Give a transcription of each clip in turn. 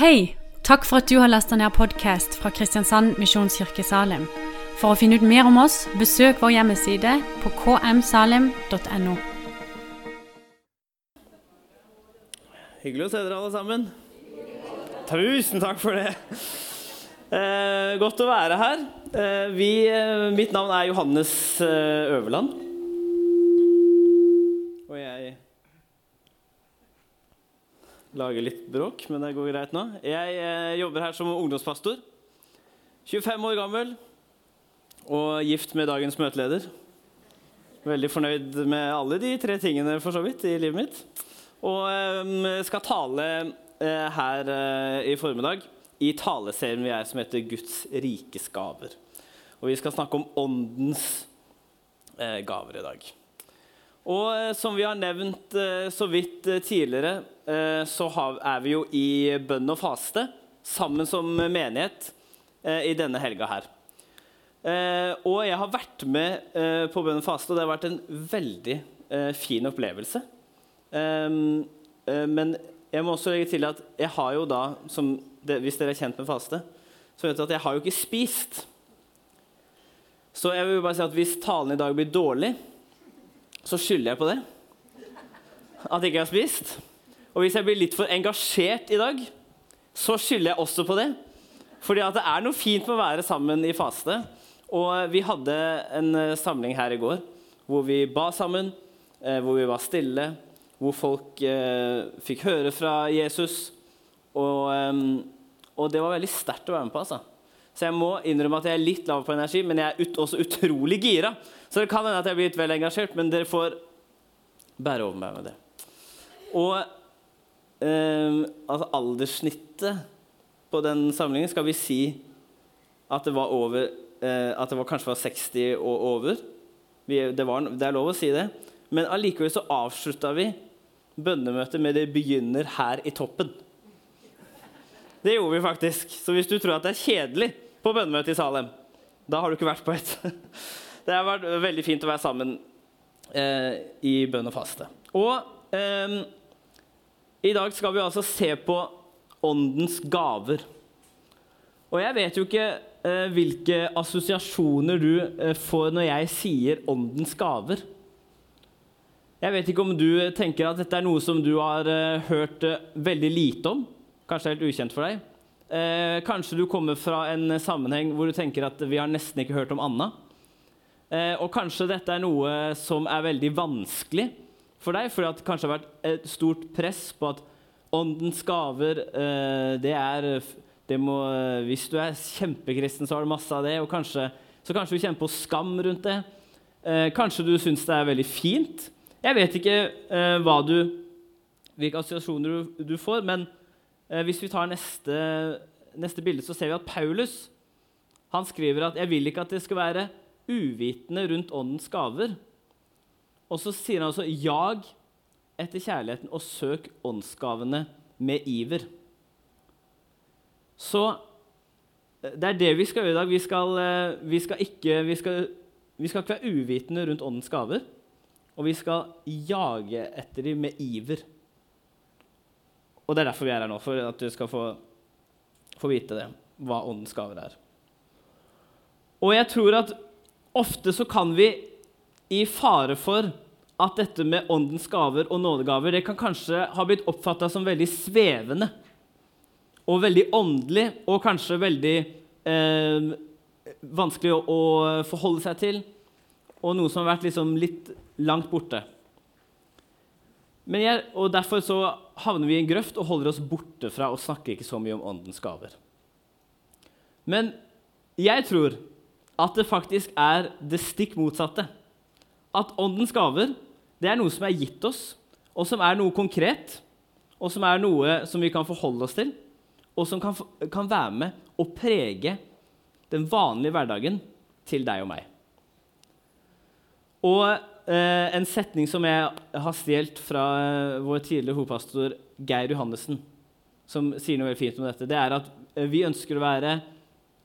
Hei! Takk for at du har lasta ned podkast fra Kristiansand Misjonskirke Salim. For å finne ut mer om oss, besøk vår hjemmeside på kmsalim.no. Hyggelig å se dere alle sammen. Tusen takk for det. Eh, godt å være her. Eh, vi, eh, mitt navn er Johannes eh, Øverland. Og jeg lager litt bråk, men det går greit nå. Jeg eh, jobber her som ungdomspastor. 25 år gammel og gift med dagens møteleder. Veldig fornøyd med alle de tre tingene for så vidt i livet mitt. Og eh, skal tale eh, her eh, i formiddag i taleserien vi er som heter Guds rikes gaver. Og vi skal snakke om åndens eh, gaver i dag. Og eh, som vi har nevnt eh, så vidt eh, tidligere, så er vi jo i bønn og faste sammen som menighet i denne helga her. Og jeg har vært med på bønn og faste, og det har vært en veldig fin opplevelse. Ehm, eh, men jeg må også legge til at jeg har jo da, hvis dere er kjent med faste, så vet dere at jeg har jo ikke spist. Så jeg vil bare si at hvis talen i dag blir dårlig, så skylder jeg på det. At jeg ikke har spist. Og hvis jeg blir litt for engasjert i dag, så skylder jeg også på det. Fordi at det er noe fint med å være sammen i faste. Og vi hadde en eh, samling her i går hvor vi ba sammen, eh, hvor vi var stille, hvor folk eh, fikk høre fra Jesus. Og, og det var veldig sterkt å være med på. altså. Så jeg må innrømme at jeg er litt lav på energi, men jeg er ut, også utrolig gira. Så det kan hende at jeg blir litt vel engasjert, men dere får bære over meg med det. Og eh, altså alderssnittet på den samlingen skal vi si at det var over eh, At det var, kanskje var 60 og over. Vi, det, var, det er lov å si det. Men allikevel så avslutta vi bønnemøtet med 'Det begynner her i toppen'. Det gjorde vi faktisk. Så hvis du tror at det er kjedelig på bønnemøtet i Salem, da har du ikke vært på et. Det har vært veldig fint å være sammen eh, i bønn og faste. Og eh, i dag skal vi altså se på åndens gaver. Og jeg vet jo ikke eh, hvilke assosiasjoner du eh, får når jeg sier åndens gaver. Jeg vet ikke om du tenker at dette er noe som du har eh, hørt eh, veldig lite om. Kanskje helt ukjent for deg. Eh, kanskje du kommer fra en sammenheng hvor du tenker at vi har nesten ikke hørt om Anna. Eh, og kanskje dette er noe som er veldig vanskelig for deg, fordi det kanskje har vært et stort press på at åndens gaver, eh, det er det må, Hvis du er kjempekristen, så har du masse av det. og kanskje, Så kanskje du kjenner på skam rundt det. Eh, kanskje du syns det er veldig fint. Jeg vet ikke eh, hva du, hvilke assosiasjoner du, du får, men hvis vi tar neste, neste, bilde, så ser vi at Paulus han skriver at 'jeg vil ikke at det skal være uvitende rundt åndens gaver'. Og så sier han altså 'jag etter kjærligheten og søk åndsgavene med iver'. Så eh, det er det vi skal gjøre i dag. Vi skal, eh, vi skal, ikke, vi skal, vi skal ikke være uvitende rundt åndens gaver. Og vi skal jage etter dem med iver. Og det er derfor vi er her nå, for at du skal få, få vite det, hva åndens gaver er. Og jeg tror at ofte så kan vi i fare for at dette med åndens gaver og nådegaver det kan kanskje ha blitt oppfatta som veldig svevende og veldig åndelig og kanskje veldig eh, vanskelig å, å, forholde seg til, og noe som har vært liksom litt langt borte. Jeg, og Derfor så havner vi i en grøft og holder oss borte fra og snakker ikke så mye om åndens gaver. Men jeg tror at det faktisk er det stikk motsatte. At åndens gaver det er noe som er gitt oss, og som er noe konkret, og som er noe som vi kan forholde oss til, og som kan, kan være med å prege den vanlige hverdagen til deg og meg. Og eh, en setning som jeg har stjålet fra eh, vår tidligere hovedpastor Geir Johannessen, som sier noe veldig fint om dette, det er at eh, vi ønsker å være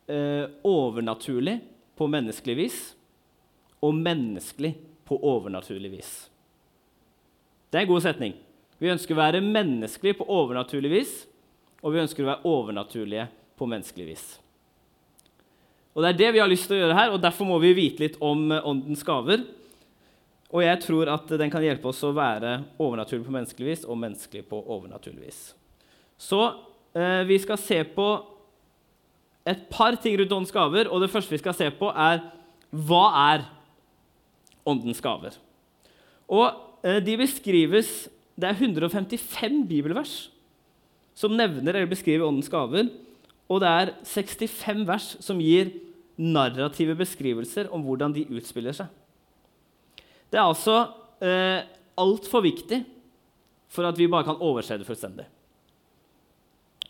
eh, overnaturlig på menneskelig vis og menneskelig på overnaturlig vis. Det er en god setning. Vi ønsker å være menneskelig på overnaturlig vis og vi ønsker å være overnaturlige på menneskelig vis. Og Det er det vi har lyst til å gjøre her, og derfor må vi vite litt om eh, åndens gaver. Og jeg tror at den kan hjelpe oss å være overnaturlig på menneskelig vis og menneskelig på overnaturlig vis. Så eh, vi skal se på et par ting rundt åndens gaver, og det første vi skal se på, er hva er åndens gaver? Og eh, de beskrives Det er 155 bibelvers som nevner eller beskriver åndens gaver, og det er 65 vers som gir narrative beskrivelser om hvordan de utspiller seg. Det er altså eh, altfor viktig for at vi bare kan overse det fullstendig.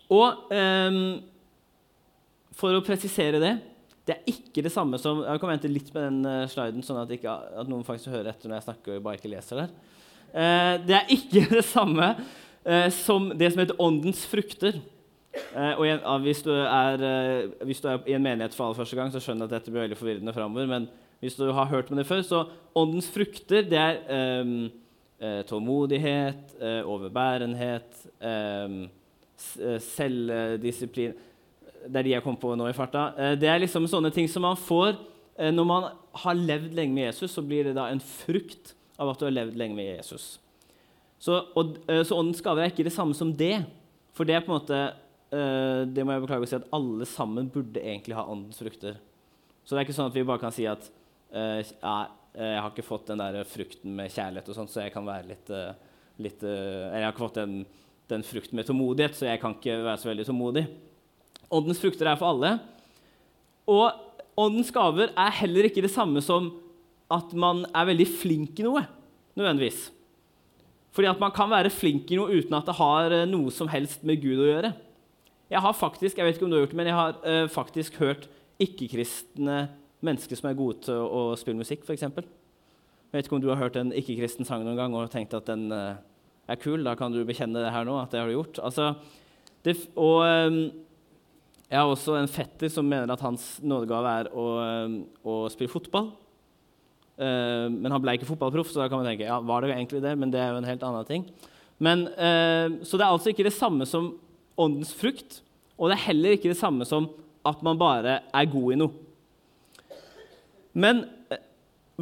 Og eh, for å presisere det det er ikke det samme som Jeg kan vente litt med den uh, sliden, sånn at, ikke, at, noen faktisk hører etter når jeg snakker og bare ikke leser der. Eh, det er ikke det samme eh, som det som heter åndens frukter. og en, hvis, du er, hvis, du er, i en menighet for aller første gang, så skjønner jeg at dette blir veldig forvirrende framover. Men hvis du har hørt om det før, så åndens frukter det er um, tålmodighet, overbærenhet, um, selvdisiplin det er de jeg kom på nå i farta. Eh, det er liksom sånne ting som man får eh, når man har levd lenge med Jesus. Så blir det da en frukt av at du har levd lenge med Jesus. Så, og, eh, så åndens gaver er ikke det samme som det. For det er på en måte det må jeg beklage å si at alle sammen burde egentlig ha åndens frukter. Så det er ikke sånn at vi bare kan si at ja, jeg har ikke fått den der frukten med kjærlighet, og sånt, så jeg kan være litt, litt Eller jeg har ikke fått den, den frukten med tålmodighet, så jeg kan ikke være så veldig tålmodig. Åndens frukter er for alle. Og åndens gaver er heller ikke det samme som at man er veldig flink i noe. nødvendigvis. Fordi at man kan være flink i noe uten at det har eh, noe som helst med Gud å gjøre. Jeg har faktisk jeg vet ikke om du har gjort det, men jeg har uh, faktisk hørt ikke-kristne mennesker som er gode til å, spille musikk, f.eks. Jeg vet ikke om du har hørt en ikke-kristen sang noen gang og tenkt at den uh, er kul. Da kan du bekjenne det her nå, at det har du gjort. Altså, det, og... Um, jeg har også en fetter som mener at hans nådegave er å, eh, å spille fotball. Uh, men han ble ikke fotballproff, så da kan man tenke ja, var det egentlig det? Men det er jo en helt annen ting. Men, uh, så det er altså ikke det samme som åndens frukt, og det er heller ikke det samme som at man bare er god i noe. Men uh,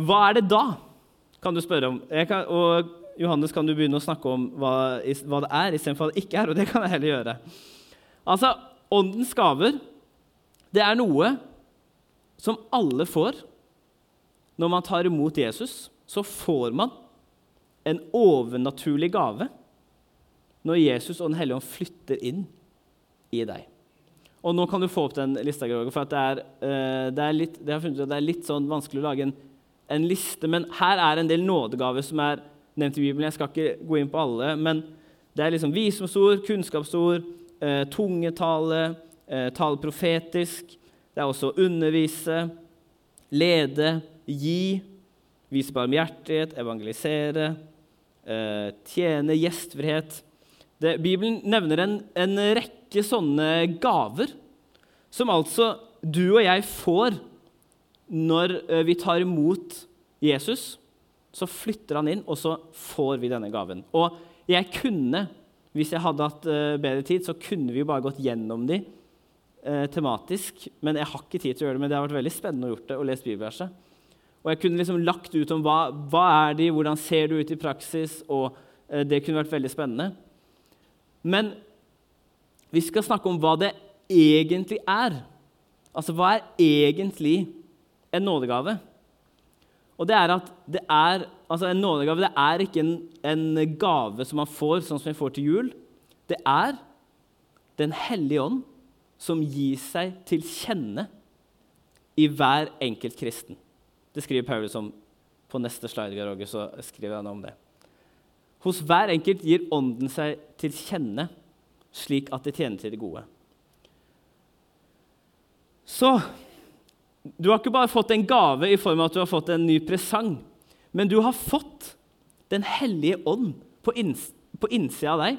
hva er det da, kan du spørre om. Kan, og Johannes, kan du begynne å snakke om hva, hva det er, istedenfor hva det ikke er? Og det kan jeg heller gjøre. Altså, Åndens gaver, det er noe som alle får. Når man tar imot Jesus, så får man en overnaturlig gave når Jesus og Den hellige ånd flytter inn i deg. Og Nå kan du få opp den lista, for det er, uh, det, er litt, det, det er litt sånn vanskelig å lage en, en, liste. Men her er en del nådegaver som er nevnt i Bibelen. Jeg skal ikke gå inn på alle. Men det er liksom visdomsord, kunnskapsord, eh, tungetale, eh, tale profetisk. Det er også undervise, lede, gi, vise barmhjertighet, evangelisere, eh, tjene, gjestfrihet. Bibelen nevner en, en rekke sånne gaver som altså du og jeg får når eh, vi tar imot Jesus. Så flytter han inn, og så får vi denne gaven. Og jeg kunne hvis jeg hadde hatt uh, bedre tid, så kunne vi jo bare gått gjennom de eh, tematisk. Men jeg har ikke tid til å gjøre det, men det har vært veldig spennende å gjøre det og lese bibelverset. Og jeg kunne liksom lagt ut om hva, hva er de, hvordan ser du ut i praksis, og eh, det kunne vært veldig spennende. Men vi skal snakke om hva det egentlig er. Altså hva er egentlig en nådegave? Og det er at det er, altså En nådegave det er ikke en, en, gave som man får sånn som vi får til jul. Det er Den hellige ånd som gir seg til kjenne i hver enkelt kristen. Det skriver Paulus om på neste slide. Roger, så skriver han om det. Hos hver enkelt gir Ånden seg til kjenne, slik at det tjener til det gode. Så du har ikke bare fått en gave i form av at du har fått en ny presang, men du har fått Den hellige ånd på, inns på innsida av deg.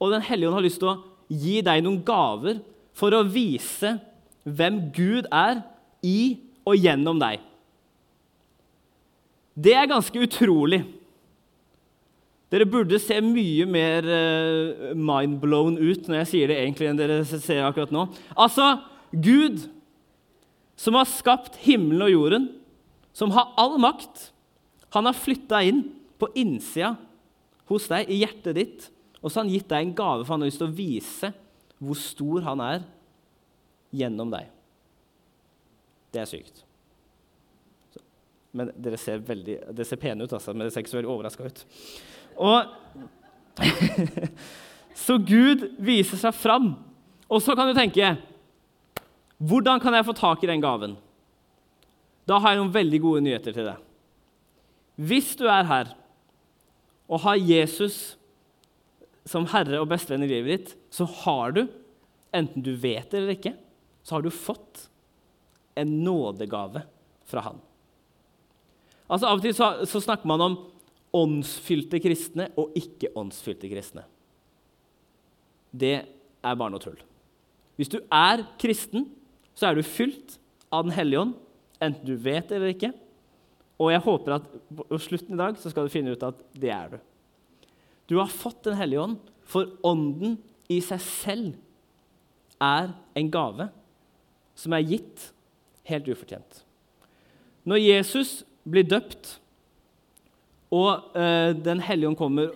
Og Den hellige ånd har lyst til å gi deg noen gaver for å vise hvem Gud er i og gjennom deg. Det er ganske utrolig. Dere burde se mye mer uh, mindblown ut når jeg sier det egentlig enn dere ser akkurat nå. Altså, Gud, som har skapt himmelen og jorden, som har all makt, han har flytta inn på innsida hos deg, i hjertet ditt, og så har han gitt deg en gave, for han har lyst til å vise hvor stor han er gjennom deg. Det er sykt. Men dere ser, veldig, dere ser pene ut, altså, men dere ser ikke så veldig overraska ut. Og Så Gud viser seg fram. Og så kan du tenke Hvordan kan jeg få tak i den gaven? Da har jeg noen veldig gode nyheter til deg. Hvis du er her og har Jesus som herre og bestevenn i livet ditt, så har du, enten du vet det eller ikke, så har du fått en nådegave fra han. Altså Av og til så, så snakker man om åndsfylte kristne og ikke-åndsfylte kristne. Det er bare noe tull. Hvis du er kristen, så er du fylt av Den hellige ånd, enten du vet det eller ikke. Og jeg håper at på slutten i dag så skal du finne ut at det er du. Du har fått Den hellige ånd, for ånden i seg selv er en gave som er gitt helt ufortjent. Når Jesus blir døpt, og eh, Den hellige ånd kommer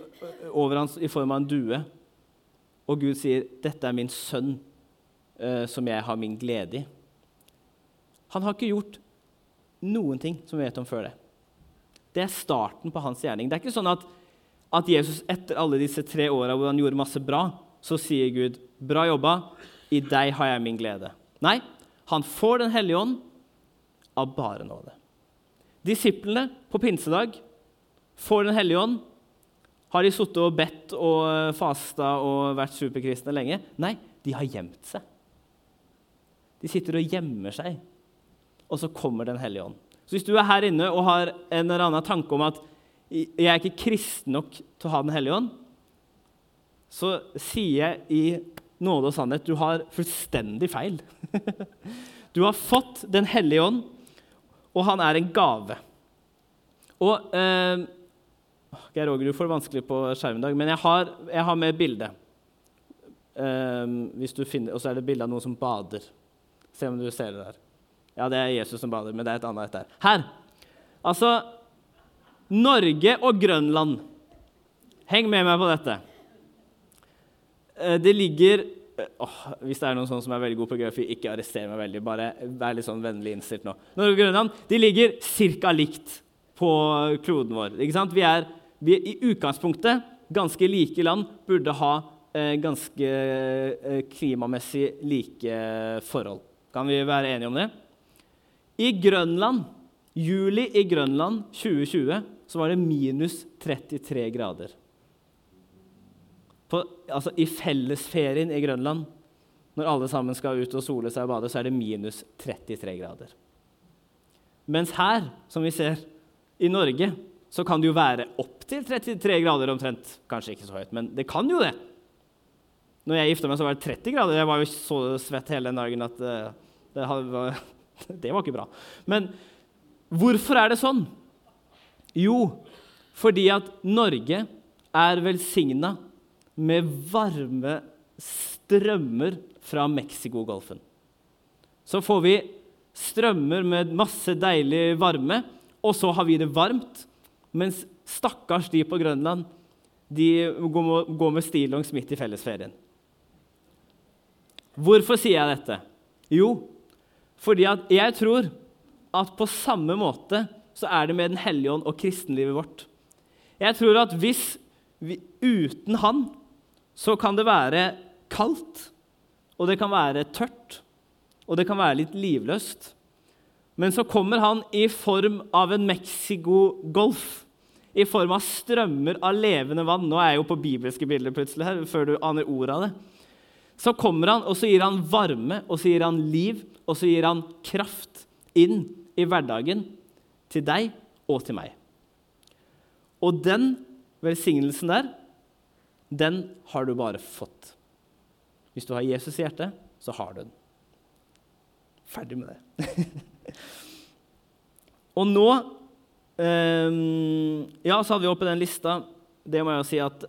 over hans i form av en due, og Gud sier, 'Dette er min sønn, eh, som jeg har min glede i'. Han har ikke gjort noen ting som vi vet om før det. Det er starten på hans gjerning. Det er ikke sånn at, at Jesus etter alle disse tre åra hvor han gjorde masse bra, så sier Gud, 'Bra jobba, i deg har jeg min glede'. Nei, han får Den hellige ånd av bare nåde. Disiplene på pinsedag får Den hellige ånd. Har de sittet og bedt og fasta og vært superkristne lenge? Nei, de har gjemt seg. De sitter og gjemmer seg, og så kommer Den hellige ånd. Så hvis du er her inne og har en eller annen tanke om at jeg er ikke kristen nok til å ha Den hellige ånd, så sier jeg i nåde og sannhet du har fullstendig feil. Du har fått Den hellige ånd, og han er en gave. Og eh, Geir Roger, du får det vanskelig på skjermen i dag, men jeg har, jeg har med et bilde. Eh, og så er det bilde av noen som bader. Se om du ser det der. Ja, det er Jesus som bader, men det er et annet der. Her! Altså Norge og Grønland. Heng med meg på dette. Eh, det ligger oh, Hvis det er noen som er veldig god på geografi, ikke arrester meg veldig. Bare vær litt sånn vennlig innstilt nå. Norge og Grønland de ligger ca. likt på kloden vår. ikke sant? Vi er, vi, i utgangspunktet ganske like land, burde ha eh, ganske eh, klimamessig like forhold. Kan vi være enige om det? I Grønland, juli i Grønland 2020, så var det minus 33 grader på, altså, I fellesferien i Grønland, når alle sammen skal ut og sole seg og bade, så er det minus 33 grader. Mens her, som vi ser i Norge, så kan det jo være opptil 33 grader omtrent. Kanskje ikke så høyt, men det kan jo det. Når jeg gifta meg, så var det 30 grader. Jeg var jo så svett hele den dagen at uh, det, var, det var ikke bra. Men hvorfor er det sånn? Jo, fordi at Norge er velsigna med varme strømmer fra Mexicogolfen. Så får vi strømmer med masse deilig varme, og så har vi det varmt. Mens stakkars de på Grønland de går med stillongs midt i fellesferien. Hvorfor sier jeg dette? Jo, fordi jeg tror at på samme måte så er det med Den hellige ånd og kristenlivet vårt. Jeg tror at hvis vi, uten Han så kan det være kaldt, og det kan være tørt, og det kan være litt livløst. Men så kommer han i form av en Mexico-golf, i form av strømmer av levende vann. Nå er jeg jo på bibelske bilder plutselig her, før du aner ordet av det. Så kommer han, og så gir han varme, og så gir han liv, og så gir han kraft inn i hverdagen til deg og til meg. Og den velsignelsen der den har du bare fått. Hvis du har Jesus i hjertet, så har du den. Ferdig med det. og nå um, Ja, så hadde vi oppe den lista det må jeg jo si at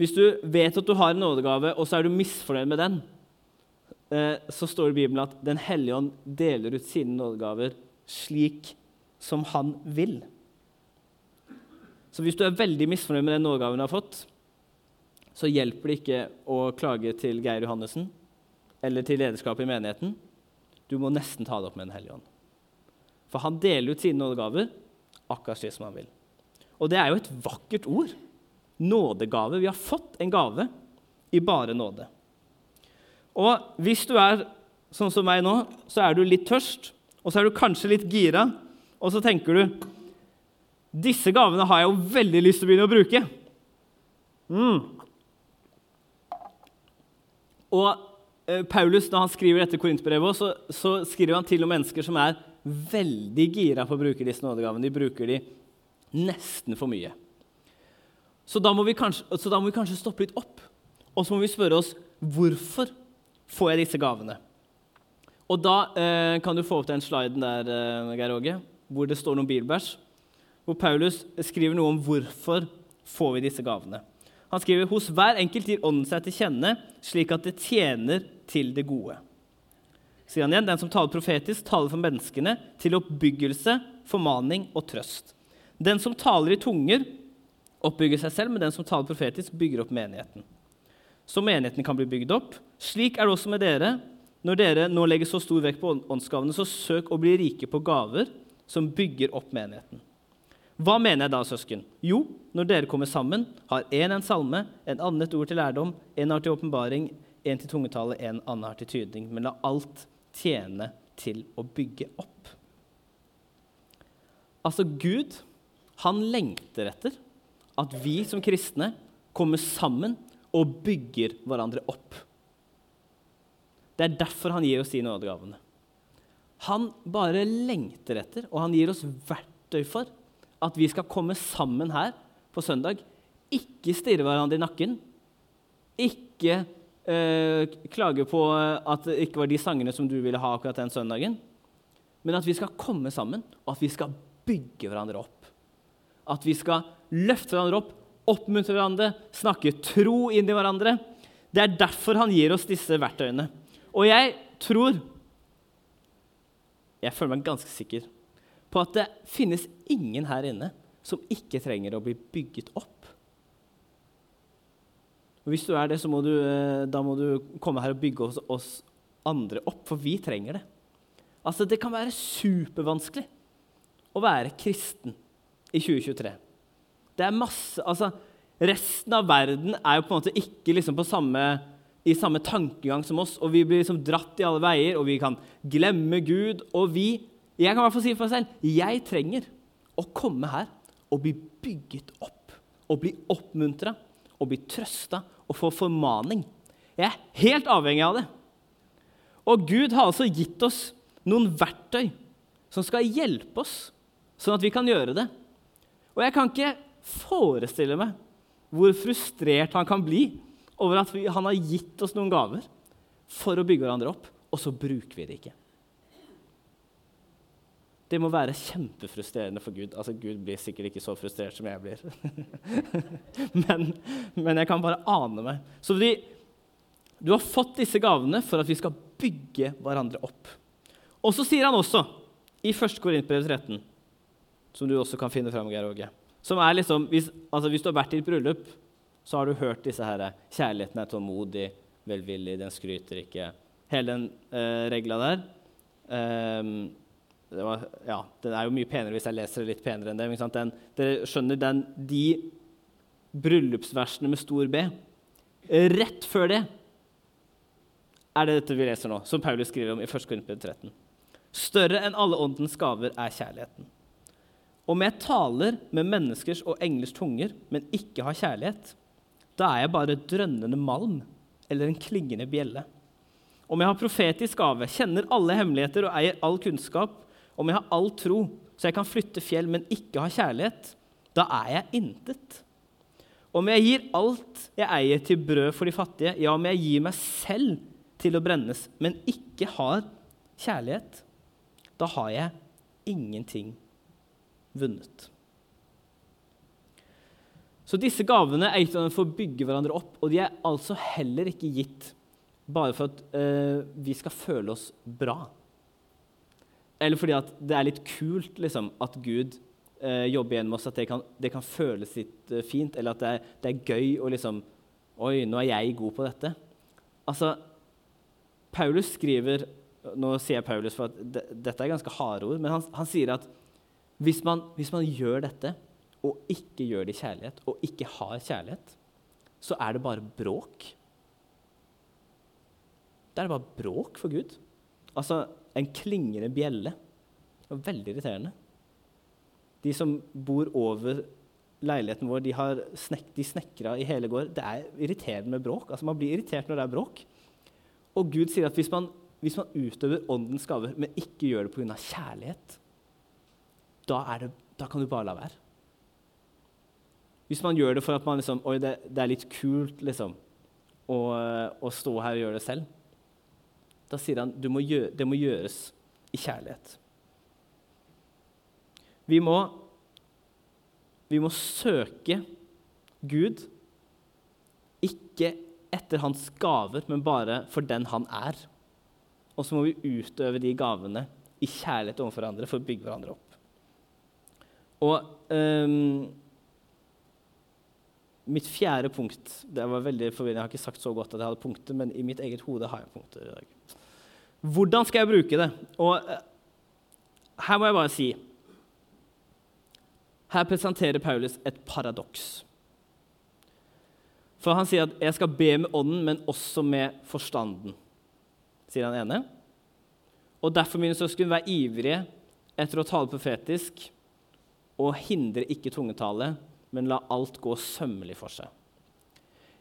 hvis du vet at du har en nådegave, og så er du misfornøyd med den, uh, så står det i Bibelen at Den hellige ånd deler ut sine nådegaver slik som han vil. Så hvis du er veldig misfornøyd med den nådegaven du har fått, så hjelper det ikke å klage til Geir Johannessen eller til lederskapet i menigheten. Du må nesten ta det opp med Den hellige ånd. For han deler ut sine nådegaver akkurat slik som han vil. Og det er jo et vakkert ord. Nådegave. Vi har fått en gave i bare nåde. Og hvis du er sånn som meg nå, så er du litt tørst, og så er du kanskje litt gira, og så tenker du disse gavene har jeg jo veldig lyst til å begynne å bruke. Mm. Og eh, Paulus, når han skriver dette korintbrevet, så, så skriver han til om mennesker som er veldig gira på å bruke disse nådegavene. De bruker de nesten for mye. Så da, kanskje, så da, må vi kanskje stoppe litt opp, og så må vi spørre oss hvorfor får jeg disse gavene. Og da eh, kan du få opp den sliden der, eh, Geir Åge, hvor det står noen bilbæsj. Hvor Paulus skriver noe om hvorfor får vi disse gavene. Han skriver hos hver enkelt gir ånden seg til kjenne, slik at det tjener til det gode. Sier han igjen, Den som taler profetisk, taler for menneskene til oppbyggelse, formaning og trøst. Den som taler i tunger, oppbygger seg selv, men den som taler profetisk, bygger opp menigheten. Så menigheten kan bli bygd opp. Slik er det også med dere. Når dere nå legger så stor vekt på åndsgavene, så søk å bli rike på gaver som bygger opp menigheten. Hva mener jeg da, søsken? Jo, når dere kommer sammen, har én en, en salme, en annen et ord til lærdom, en har til åpenbaring, en til tungetale, en annen har til tydning. Men la alt tjene til å bygge opp. Altså, Gud, han lengter etter at vi som kristne kommer sammen og bygger hverandre opp. Det er derfor han gir oss de nådegavene. Han bare lengter etter, og han gir oss verktøy for at vi skal komme sammen her på søndag. Ikke stirre hverandre i nakken. Ikke eh, klage på at det ikke var de sangene som du ville ha akkurat den søndagen. Men at vi skal komme sammen, og at vi skal bygge hverandre opp. At vi skal løfte hverandre opp, oppmuntre hverandre, snakke tro inn i hverandre. Det er derfor han gir oss disse verktøyene. Og jeg tror Jeg føler meg ganske sikker på at det finnes ingen her inne som ikke trenger å bli bygget opp. Og Hvis du er det, så må du, eh, da må du komme her og bygge oss, oss andre opp, for vi trenger det. Altså, Det kan være supervanskelig å være kristen i 2023. Det er masse, altså, Resten av verden er jo på en måte ikke liksom på samme, i samme tankegang som oss, og vi blir liksom dratt i alle veier, og vi kan glemme Gud. Og vi Jeg kan i hvert fall si for meg selv jeg trenger å komme her og bli bygget opp, og bli oppmuntra og bli trøsta og få formaning. Jeg er helt avhengig av det. Og Gud har altså gitt oss noen verktøy som skal hjelpe oss, sånn at vi kan gjøre det. Og jeg kan ikke forestille meg hvor frustrert han kan bli over at han har gitt oss noen gaver for å bygge hverandre opp, og så bruker vi det ikke. Det må være kjempefrustrerende for Gud. Altså, Gud blir sikkert ikke så frustrert som jeg blir. men, men, jeg kan bare ane meg. Så de, du har fått disse gavene for at vi skal bygge hverandre opp. Og så sier han også i 1. Korintbrev 13 som du også kan finne fram, Geir Åge. Som er liksom, hvis, altså hvis, du har vært i et bryllup, så har du hørt disse her Kjærligheten er tålmodig, velvillig, den skryter ikke. Hele den eh, regla der. Um, var, ja, den er jo mye penere hvis jeg leser det litt penere enn det. Den, dere skjønner den, de bryllupsversene med stor B. Rett før det er det dette vi leser nå, som Paulus skriver om i 1. Korinter 13. Større enn alle åndens gaver er kjærligheten. Om jeg taler med menneskers og englers tunger, men ikke har kjærlighet, da er jeg bare drønnende malm eller en klingende bjelle. Om jeg har profetisk gave, kjenner alle hemmeligheter og eier all kunnskap, om jeg har all tro, så jeg kan flytte fjell, men ikke har kjærlighet, da er jeg intet. Om jeg gir alt jeg eier til brød for de fattige, ja, om jeg gir meg selv til å brennes, men ikke har kjærlighet, da har jeg ingenting vunnet. Så disse gavene er gitt for å bygge hverandre opp, og de er altså heller ikke gitt bare for at eh, vi skal føle oss bra. Eller fordi at det er litt kult liksom, at Gud eh, jobber gjennom oss, at det kan, det kan føles litt eh, fint, eller at det er, det er gøy å liksom Oi, nå er jeg god på dette. Altså, Paulus skriver Nå sier jeg Paulus, for det, dette er ganske harde ord, men han, han sier at hvis man, hvis man gjør dette og ikke gjør det i kjærlighet, og ikke har kjærlighet, så er det bare bråk. Da er det bare bråk for Gud. Altså en klingende bjelle. Det var veldig irriterende. De som bor over leiligheten vår, de, har snek, snekra i hele gård. Det er irriterende med bråk. Altså Man blir irritert når det er bråk. Og Gud sier at hvis man, hvis man utøver åndens gaver, men ikke gjør det pga. kjærlighet, da, det, da kan du bare la være. Hvis man gjør det for at man liksom, Oi, det, det er litt kult liksom, å, å, stå her og gjøre det selv. Da sier han at det må gjøres i kjærlighet. Vi må, vi må søke Gud, ikke etter hans gaver, men bare for den han er. Og så må vi utøve de gavene i kjærlighet overfor hverandre for å bygge hverandre opp. Og um, Mitt fjerde punkt det var veldig forvirrende, Jeg har ikke sagt så godt at jeg hadde punkter, men i mitt eget hode har jeg punkter i dag. Hvordan skal jeg bruke det? Og eh, her må jeg bare si Her presenterer Paulus et paradoks. For han sier at 'jeg skal be med ånden, men også med forstanden', sier han ene. Og derfor, mine søsken, vær ivrige etter å tale profetisk og hindre ikke tungetale men la alt gå sømmelig for seg.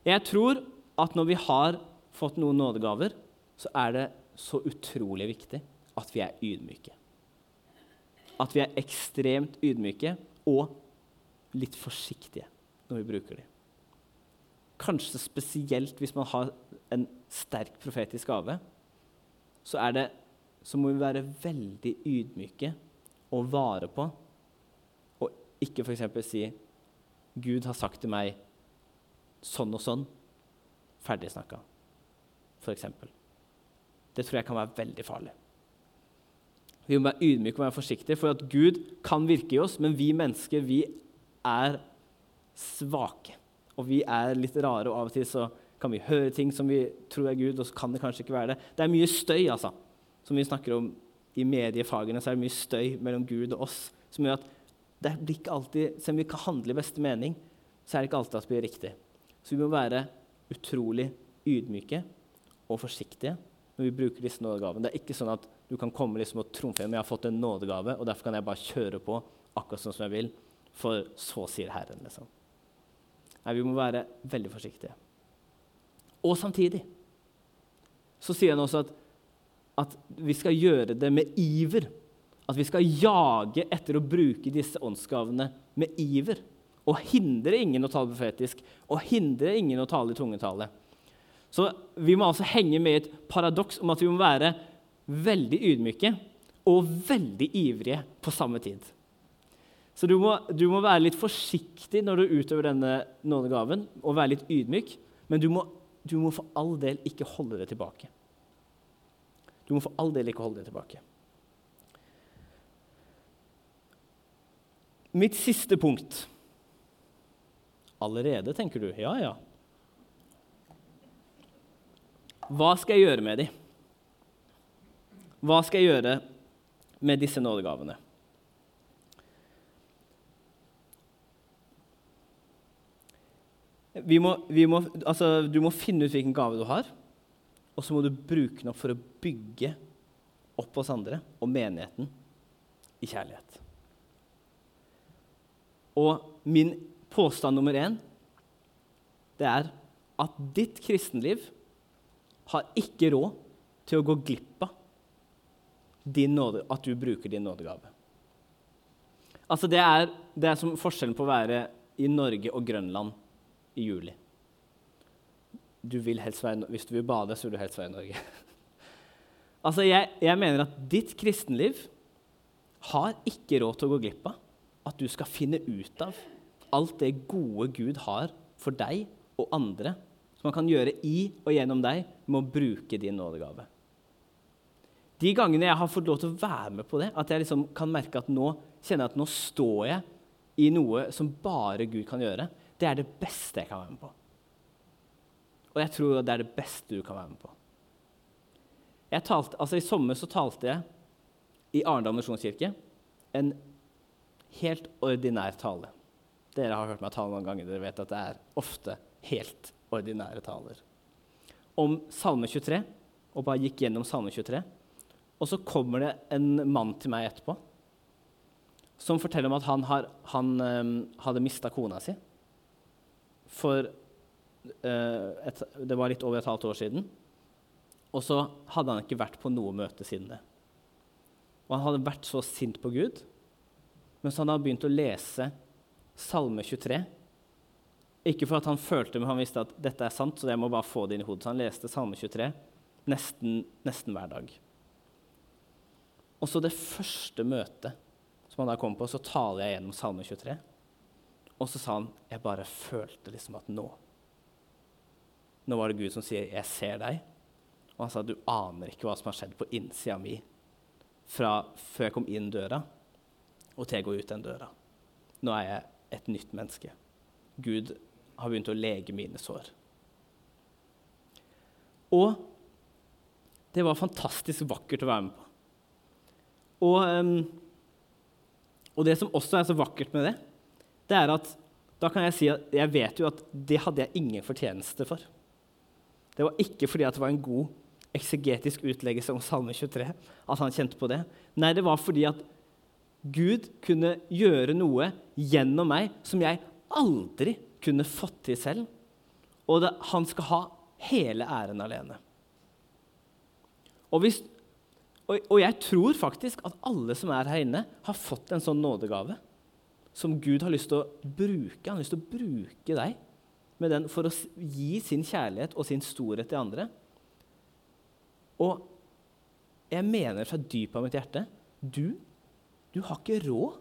Jeg tror at når vi har fått noen nådegaver, så er det så utrolig viktig at vi er ydmyke. At vi er ekstremt ydmyke og litt forsiktige når vi bruker dem. Kanskje spesielt hvis man har en sterk profetisk gave, så, det, så må vi være veldig ydmyke og vare på, og ikke f.eks. si Gud har sagt til meg sånn og sånn. Ferdig snakka, f.eks. Det tror jeg kan være veldig farlig. Vi må være ydmyke og være forsiktige, for at Gud kan virke i oss, men vi mennesker vi er svake. Og vi er litt rare, og av og til så kan vi høre ting som vi tror er Gud, og så kan det kanskje ikke være det. Det er mye støy, altså. Som vi snakker om i mediefagene, så er det mye støy mellom Gud og oss som gjør at det blir ikke alltid, Selv om vi kan handle i beste mening, så er det ikke alltid at det blir riktig. Så vi må være utrolig ydmyke og forsiktige når vi bruker disse nådegavene. Det er ikke sånn at du kan komme liksom og trumfe men jeg har fått en nådegave, og derfor kan jeg bare kjøre på akkurat sånn som jeg vil, for så sier Herren. liksom. Nei, Vi må være veldig forsiktige. Og samtidig så sier han også at, at vi skal gjøre det med iver. At vi skal jage etter å bruke disse åndsgavene med iver. Og hindre ingen å tale profetisk, og hindre ingen å tale i tungetale. Så vi må altså henge med i et paradoks om at vi må være veldig ydmyke og veldig ivrige på samme tid. Så du må, du må være litt forsiktig når du utøver denne nådegaven, og være litt ydmyk, men du må, du må for all del ikke holde det tilbake. Du må for all del ikke holde det tilbake. Mitt siste punkt Allerede, tenker du. Ja, ja. Hva skal jeg gjøre med dem? Hva skal jeg gjøre med disse nådegavene? Vi må, vi må, altså, du må finne ut hvilken gave du har, og så må du bruke den opp for å bygge opp oss andre og menigheten i kjærlighet. Og min påstand nummer én det er at ditt kristenliv har ikke råd til å gå glipp av nåde, at du bruker din nådegave. Altså det er, det er som forskjellen på å være i Norge og Grønland i juli. Du vil helst være, hvis du vil bade, så vil du helst være i Norge. altså jeg, jeg mener at ditt kristenliv har ikke råd til å gå glipp av at du skal finne ut av alt det gode Gud har for deg og andre, som han kan gjøre i og gjennom deg, med å bruke din nådegave. De gangene jeg har fått lov til å være med på det, at jeg liksom kan merke at nå kjenner jeg at nå står jeg i noe som bare Gud kan gjøre, det er det beste jeg kan være med på. Og jeg tror det er det beste du kan være med på. Talte, altså I sommer så talte jeg i Arendal misjonskirke en helt ordinær tale. Dere har hørt meg tale noen ganger. Dere vet at det er ofte helt ordinære taler. Om Salme 23, og bare gikk gjennom Salme 23. Og så kommer det en mann til meg etterpå som forteller om at han, har, han um, hadde mista kona si for uh, et, Det var litt over et halvt år siden. Og så hadde han ikke vært på noe møte siden det. Og han hadde vært så sint på Gud. Men han hadde begynte begynt å lese Salme 23. Ikke for at han følte, men han visste at dette er sant, så jeg må bare få det inn i hodet. Så han leste Salme 23 nesten, nesten hver dag. Og så det første møtet som han da kom på, så taler jeg gjennom Salme 23. Og så sa han jeg bare følte liksom at nå Nå var det Gud som sier 'jeg ser deg'. Og han sa du aner ikke hva som har skjedd på innsida mi fra før jeg kom inn døra, og til jeg går ut den døra. Nå er jeg et nytt menneske. Gud har begynt å lege mine sår. Og det var fantastisk vakkert å være med på. Og, um, og det som også er så vakkert med det, det er at da kan jeg si at jeg vet jo at det hadde jeg ingen fortjeneste for. Det var ikke fordi at det var en god eksegetisk utleggelse om Salme 23 at han kjente på det. Nei, det var fordi at Gud kunne gjøre noe gjennom meg som jeg aldri kunne fått til selv. Og det, han skal ha hele æren alene. Og, hvis, og, og, jeg tror faktisk at alle som er her inne, har fått en sånn nådegave som Gud har lyst til å bruke. Han har lyst til å bruke deg med den for å gi sin kjærlighet og sin storhet til andre. Og jeg mener fra dypet av mitt hjerte du, du har ikke råd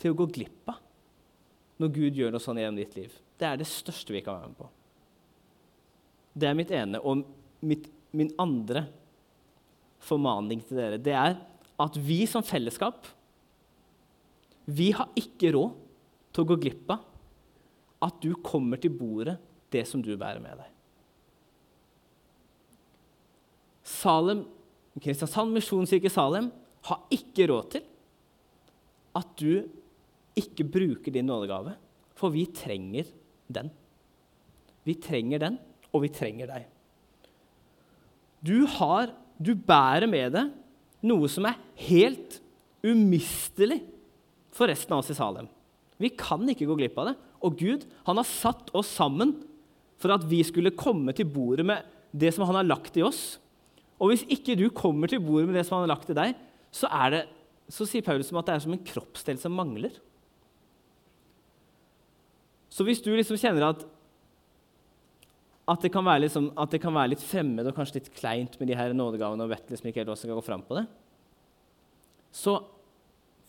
til å gå glipp av når Gud gjør noe sånn gjennom ditt liv. Det er det største vi kan være med på. Det er mitt ene. Og mitt, min andre formaning til dere, det er at vi som fellesskap vi har ikke råd til å gå glipp av at du kommer til bordet det som du bærer med deg. Salem, Kristiansand misjonskirke Salem har ikke råd til at du ikke bruker din nådegave, for vi trenger den. Vi trenger den, og vi trenger deg. Du, har, du bærer med deg noe som er helt umistelig for resten av oss i Salem. Vi kan ikke gå glipp av det. Og Gud han har satt oss sammen for at vi skulle komme til bordet med det som han har lagt i oss. Og hvis ikke du kommer til bordet med det som han har lagt i deg, så, er det, så sier Paulus at det er som en kroppsdel som mangler. Så hvis du liksom kjenner at, at, det liksom, at, det kan være litt fremmed og kanskje litt kleint med de her nådegavene, og vet liksom ikke helt hvordan skal gå fram på det, så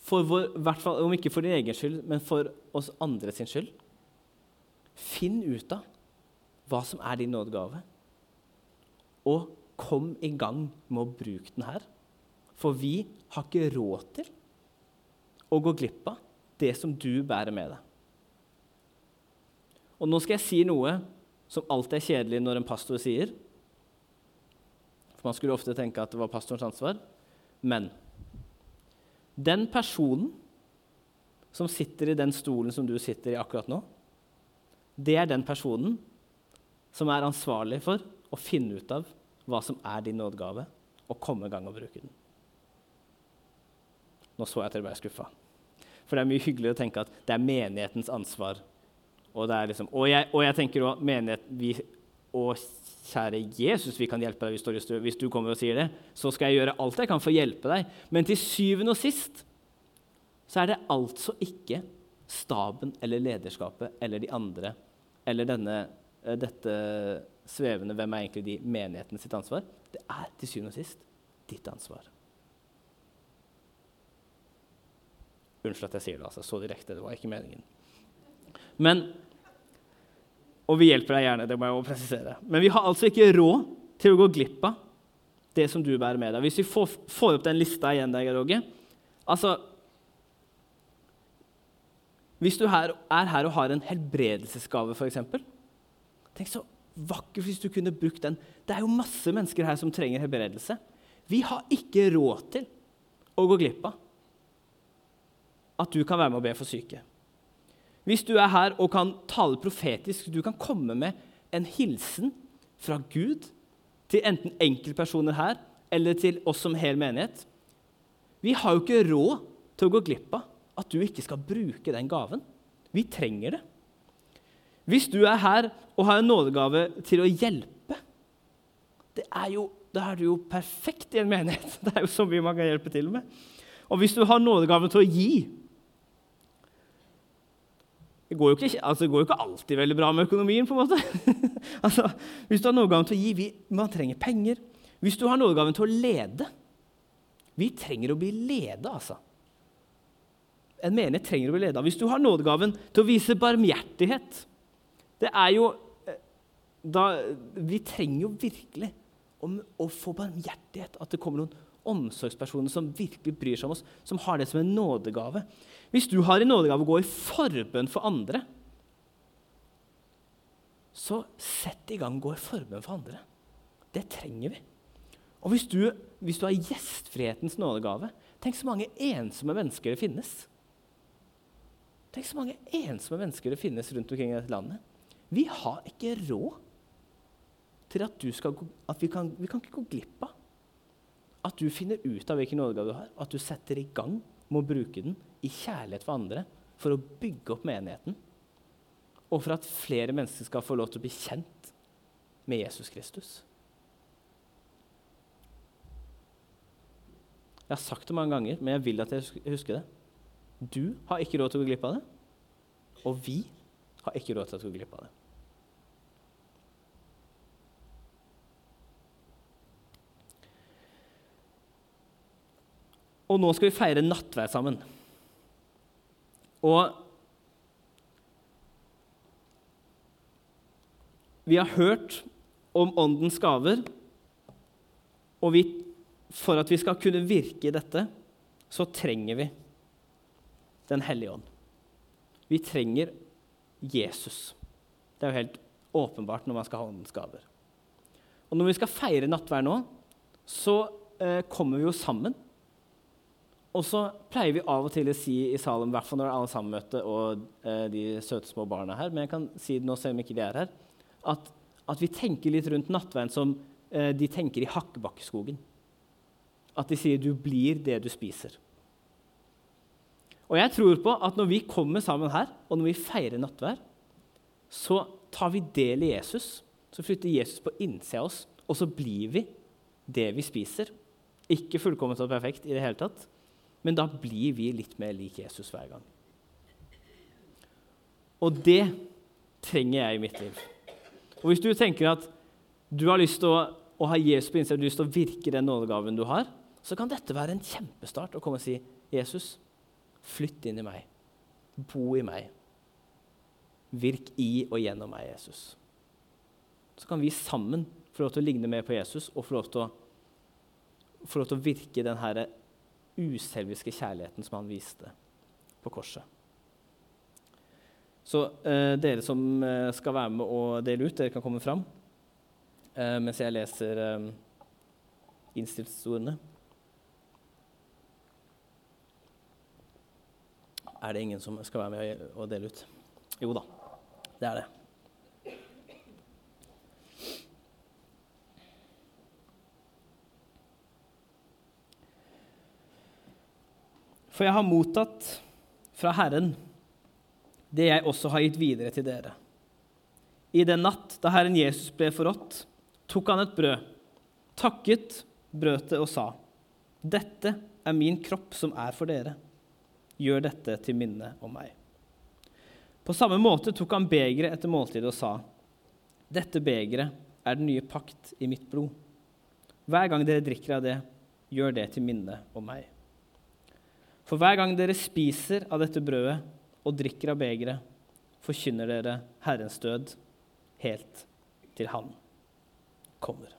for vår, hvert fall, om ikke for din egen skyld, men for oss andre sin skyld Finn ut av hva som er din nådegave, og kom i gang med å bruke den her. For vi har ikke råd til å gå glipp av det som du bærer med deg. Og nå skal jeg si noe som alltid er kjedelig når en pastor sier. For Man skulle ofte tenke at det var pastorens ansvar. Men den personen som sitter i den stolen som du sitter i akkurat nå, det er den personen som er ansvarlig for å finne ut av hva som er din nådegave, og komme i gang og bruke den. Nå så jeg at dere ble skuffa. For det er mye hyggeligere å tenke at det er menighetens ansvar og, liksom, og, jeg, og jeg, tenker også menighet vi, Og kjære Jesus, vi kan hjelpe deg hvis, du, hvis du kommer og sier det. Så skal jeg gjøre alt jeg kan for å hjelpe deg. Men til syvende og sist så er det altså ikke staben eller lederskapet eller de andre eller denne, eh, dette svevende Hvem er egentlig de menighetene sitt ansvar? Det er til syvende og sist ditt ansvar. Unnskyld at jeg sier det altså, så direkte. Det var ikke meningen. Men, og vi hjelper deg gjerne, det må jeg også presisere. Men vi har altså ikke råd til å gå glipp av det som du bærer med deg. Hvis vi får, får opp den lista igjen der, Roger Altså Hvis du her, er her og har en helbredelsesgave, f.eks. Tenk så vakkert hvis du kunne brukt den. Det er jo masse mennesker her som trenger helbredelse. Vi har ikke råd til å gå glipp av at du kan være med og be for syke. Hvis du er her og kan tale profetisk, du kan komme med en hilsen fra Gud til enten enkeltpersoner her eller til oss som hel menighet. Vi har jo ikke råd til å gå glipp av at du ikke skal bruke den gaven. Vi trenger det. Hvis du er her og har en nådegave til å hjelpe, det er jo, da er du jo perfekt i en menighet. Det er jo så mye man kan hjelpe til med. Og hvis du har nådegaven til å gi det går, ikke, altså det går, jo ikke, alltid veldig bra med økonomien. på en måte. altså, hvis du har nådegaven til å gi vi, Man trenger penger. Hvis du har nådegaven til å lede Vi trenger å bli ledet, altså. En menighet trenger å bli ledet. Hvis du har nådegaven til å vise barmhjertighet Det er jo eh, da, Vi trenger jo virkelig om å få barmhjertighet. At det kommer noen omsorgspersoner som virkelig bryr seg om oss, som har det som en nådegave. Hvis du har en nådegave å gå i forbønn for andre, så sett i gang gå i forbønn for andre. Det trenger vi. Og hvis du, hvis du har gjestfrihetens nådegave Tenk så mange ensomme mennesker det finnes. Tenk så mange ensomme mennesker det finnes rundt omkring i dette landet. Vi har ikke råd til at, skal, at vi, kan, vi kan ikke gå glipp av at du finner ut av hvilken nådegave du har, og at du setter i gang med å bruke den i kjærlighet for andre for å bygge opp menigheten, og for at flere mennesker skal få lov til å bli kjent med Jesus Kristus. Jeg har sagt det mange ganger, men jeg vil at jeg husker det. Du har ikke råd til å gå glipp av det, og vi har ikke råd til å gå glipp av det. Og nå skal vi feire nattverd sammen. Og vi har hørt om Åndens gaver, og vi, for at vi skal kunne virke i dette, så trenger vi Den hellige ånd. Vi trenger Jesus. Det er jo helt åpenbart når man skal ha Åndens gaver. Og når vi skal feire nattverd nå, så eh, kommer vi jo sammen og så pleier vi av og til å si i salen, i hvert fall når det er sammenmøte og eh, de søte små barna her, men jeg kan si det nå selv om ikke de er her, at, at vi tenker litt rundt nattveien som eh, de tenker i Hakkebakkeskogen. At de sier 'du blir det du spiser'. Og jeg tror på at når vi kommer sammen her, og når vi feirer nattvær, så tar vi del i Jesus. Så flytter Jesus på innsida av oss, og så blir vi det vi spiser. Ikke fullkomment og perfekt i det hele tatt, men da blir vi litt mer lik Jesus hver gang. Og det trenger jeg i mitt liv. Og Hvis du tenker at du har lyst til å, å ha Jesus på innsiden, du har lyst til å virke den nådegaven du har, så kan dette være en kjempestart å komme og si, 'Jesus, flytt inn i meg. Bo i meg. Virk i og gjennom meg, Jesus.' Så kan vi sammen få lov til å ligne mer på Jesus og få lov til å, få lov til å virke den herre uselviske kjærligheten som han viste på korset. Så eh, dere som eh, skal være med og dele ut, dere kan komme fram eh, mens jeg leser eh, innstillingsordene. Er det ingen som skal være med og dele ut? Jo da, det er det. For jeg har mottatt fra Herren det jeg også har gitt videre til dere. I den natt da Herren Jesus ble forrådt, tok han et brød, takket, brødet og sa, 'Dette er min kropp som er for dere. Gjør dette til minne om meg.' På samme måte tok han begeret etter måltidet og sa, 'Dette begeret er den nye pakt i mitt blod.' Hver gang dere drikker av det, gjør det til minne om meg. For hver gang dere spiser av dette brødet og drikker av begeret, forkynner dere Herrens død helt til Han kommer.